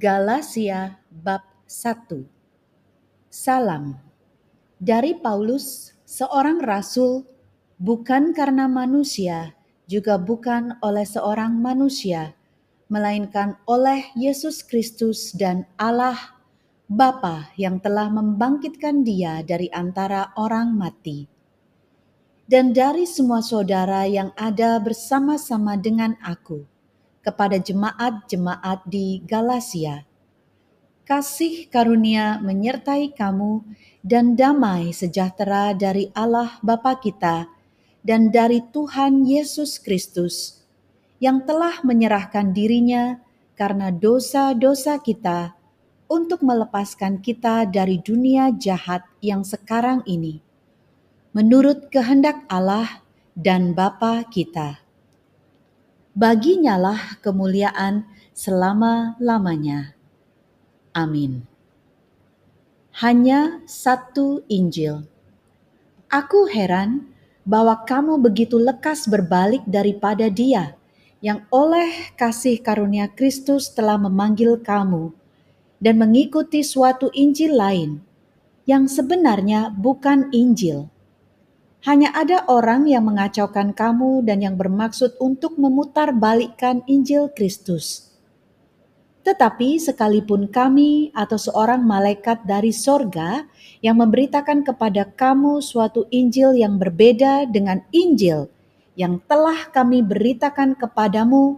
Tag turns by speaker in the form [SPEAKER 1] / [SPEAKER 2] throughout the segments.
[SPEAKER 1] Galatia bab 1 Salam dari Paulus, seorang rasul, bukan karena manusia, juga bukan oleh seorang manusia, melainkan oleh Yesus Kristus dan Allah Bapa yang telah membangkitkan dia dari antara orang mati. Dan dari semua saudara yang ada bersama-sama dengan aku, kepada jemaat-jemaat di Galatia. Kasih karunia menyertai kamu dan damai sejahtera dari Allah Bapa kita dan dari Tuhan Yesus Kristus yang telah menyerahkan dirinya karena dosa-dosa kita untuk melepaskan kita dari dunia jahat yang sekarang ini, menurut kehendak Allah dan Bapa kita. Baginya lah kemuliaan selama-lamanya. Amin. Hanya satu Injil. Aku heran bahwa kamu begitu lekas berbalik daripada Dia yang oleh kasih karunia Kristus telah memanggil kamu dan mengikuti suatu Injil lain yang sebenarnya bukan Injil. Hanya ada orang yang mengacaukan kamu dan yang bermaksud untuk memutarbalikkan Injil Kristus. Tetapi sekalipun kami atau seorang malaikat dari sorga yang memberitakan kepada kamu suatu Injil yang berbeda dengan Injil yang telah kami beritakan kepadamu,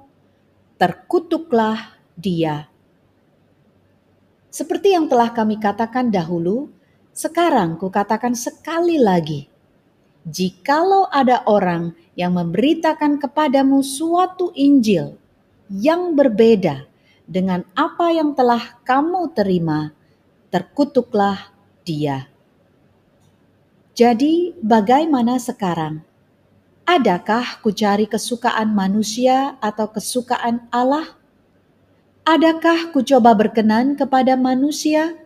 [SPEAKER 1] terkutuklah dia. Seperti yang telah kami katakan dahulu, sekarang kukatakan sekali lagi. Jikalau ada orang yang memberitakan kepadamu suatu Injil yang berbeda dengan apa yang telah kamu terima, terkutuklah dia. Jadi, bagaimana sekarang? Adakah kucari kesukaan manusia atau kesukaan Allah? Adakah ku coba berkenan kepada manusia?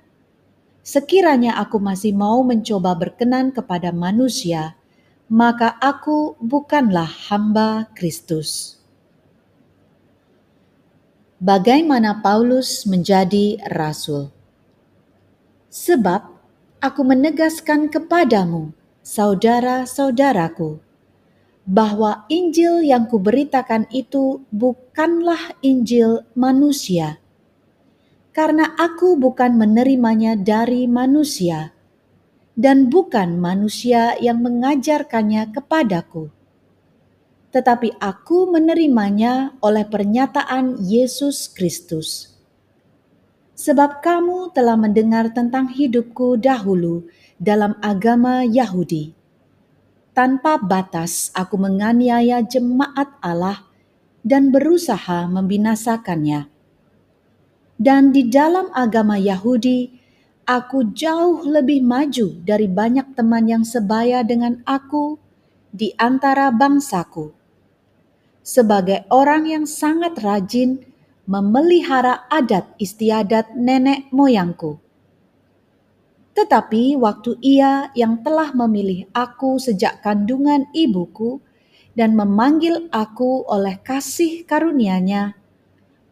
[SPEAKER 1] Sekiranya aku masih mau mencoba berkenan kepada manusia, maka aku bukanlah hamba Kristus. Bagaimana Paulus menjadi rasul? Sebab aku menegaskan kepadamu, saudara-saudaraku, bahwa Injil yang kuberitakan itu bukanlah Injil manusia, karena aku bukan menerimanya dari manusia, dan bukan manusia yang mengajarkannya kepadaku, tetapi aku menerimanya oleh pernyataan Yesus Kristus. Sebab kamu telah mendengar tentang hidupku dahulu dalam agama Yahudi tanpa batas aku menganiaya jemaat Allah dan berusaha membinasakannya. Dan di dalam agama Yahudi, aku jauh lebih maju dari banyak teman yang sebaya dengan aku di antara bangsaku. Sebagai orang yang sangat rajin memelihara adat istiadat nenek moyangku tetapi waktu ia yang telah memilih aku sejak kandungan ibuku dan memanggil aku oleh kasih karunia-Nya,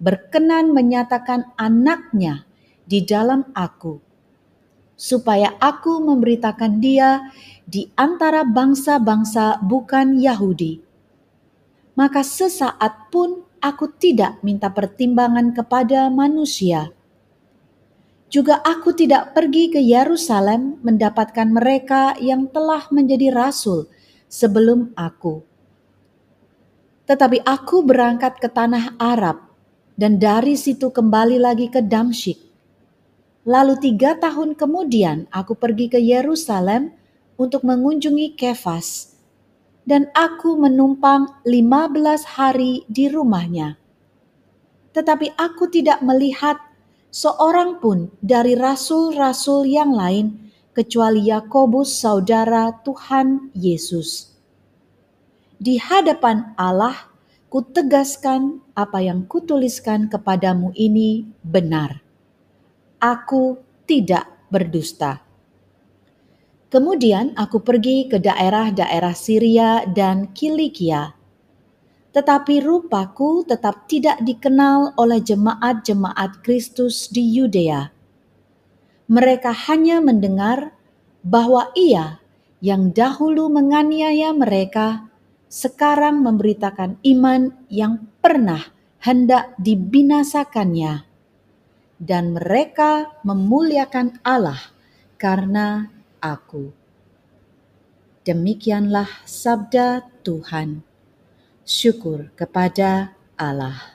[SPEAKER 1] berkenan menyatakan anaknya di dalam aku, supaya aku memberitakan dia di antara bangsa-bangsa bukan Yahudi. Maka sesaat pun aku tidak minta pertimbangan kepada manusia, juga aku tidak pergi ke Yerusalem mendapatkan mereka yang telah menjadi rasul sebelum aku. Tetapi aku berangkat ke tanah Arab dan dari situ kembali lagi ke Damsyik. Lalu tiga tahun kemudian aku pergi ke Yerusalem untuk mengunjungi Kefas dan aku menumpang lima belas hari di rumahnya. Tetapi aku tidak melihat seorang pun dari rasul-rasul yang lain kecuali Yakobus saudara Tuhan Yesus. Di hadapan Allah, kutegaskan apa yang kutuliskan kepadamu ini benar. Aku tidak berdusta. Kemudian aku pergi ke daerah-daerah Syria dan Kilikia. tetapi rupaku tetap tidak dikenal oleh jemaat-jemaat Kristus di Yudea. Mereka hanya mendengar bahwa Ia yang dahulu menganiaya mereka sekarang memberitakan iman yang pernah hendak dibinasakannya, dan mereka memuliakan Allah karena Aku. Demikianlah sabda Tuhan syukur kepada Allah.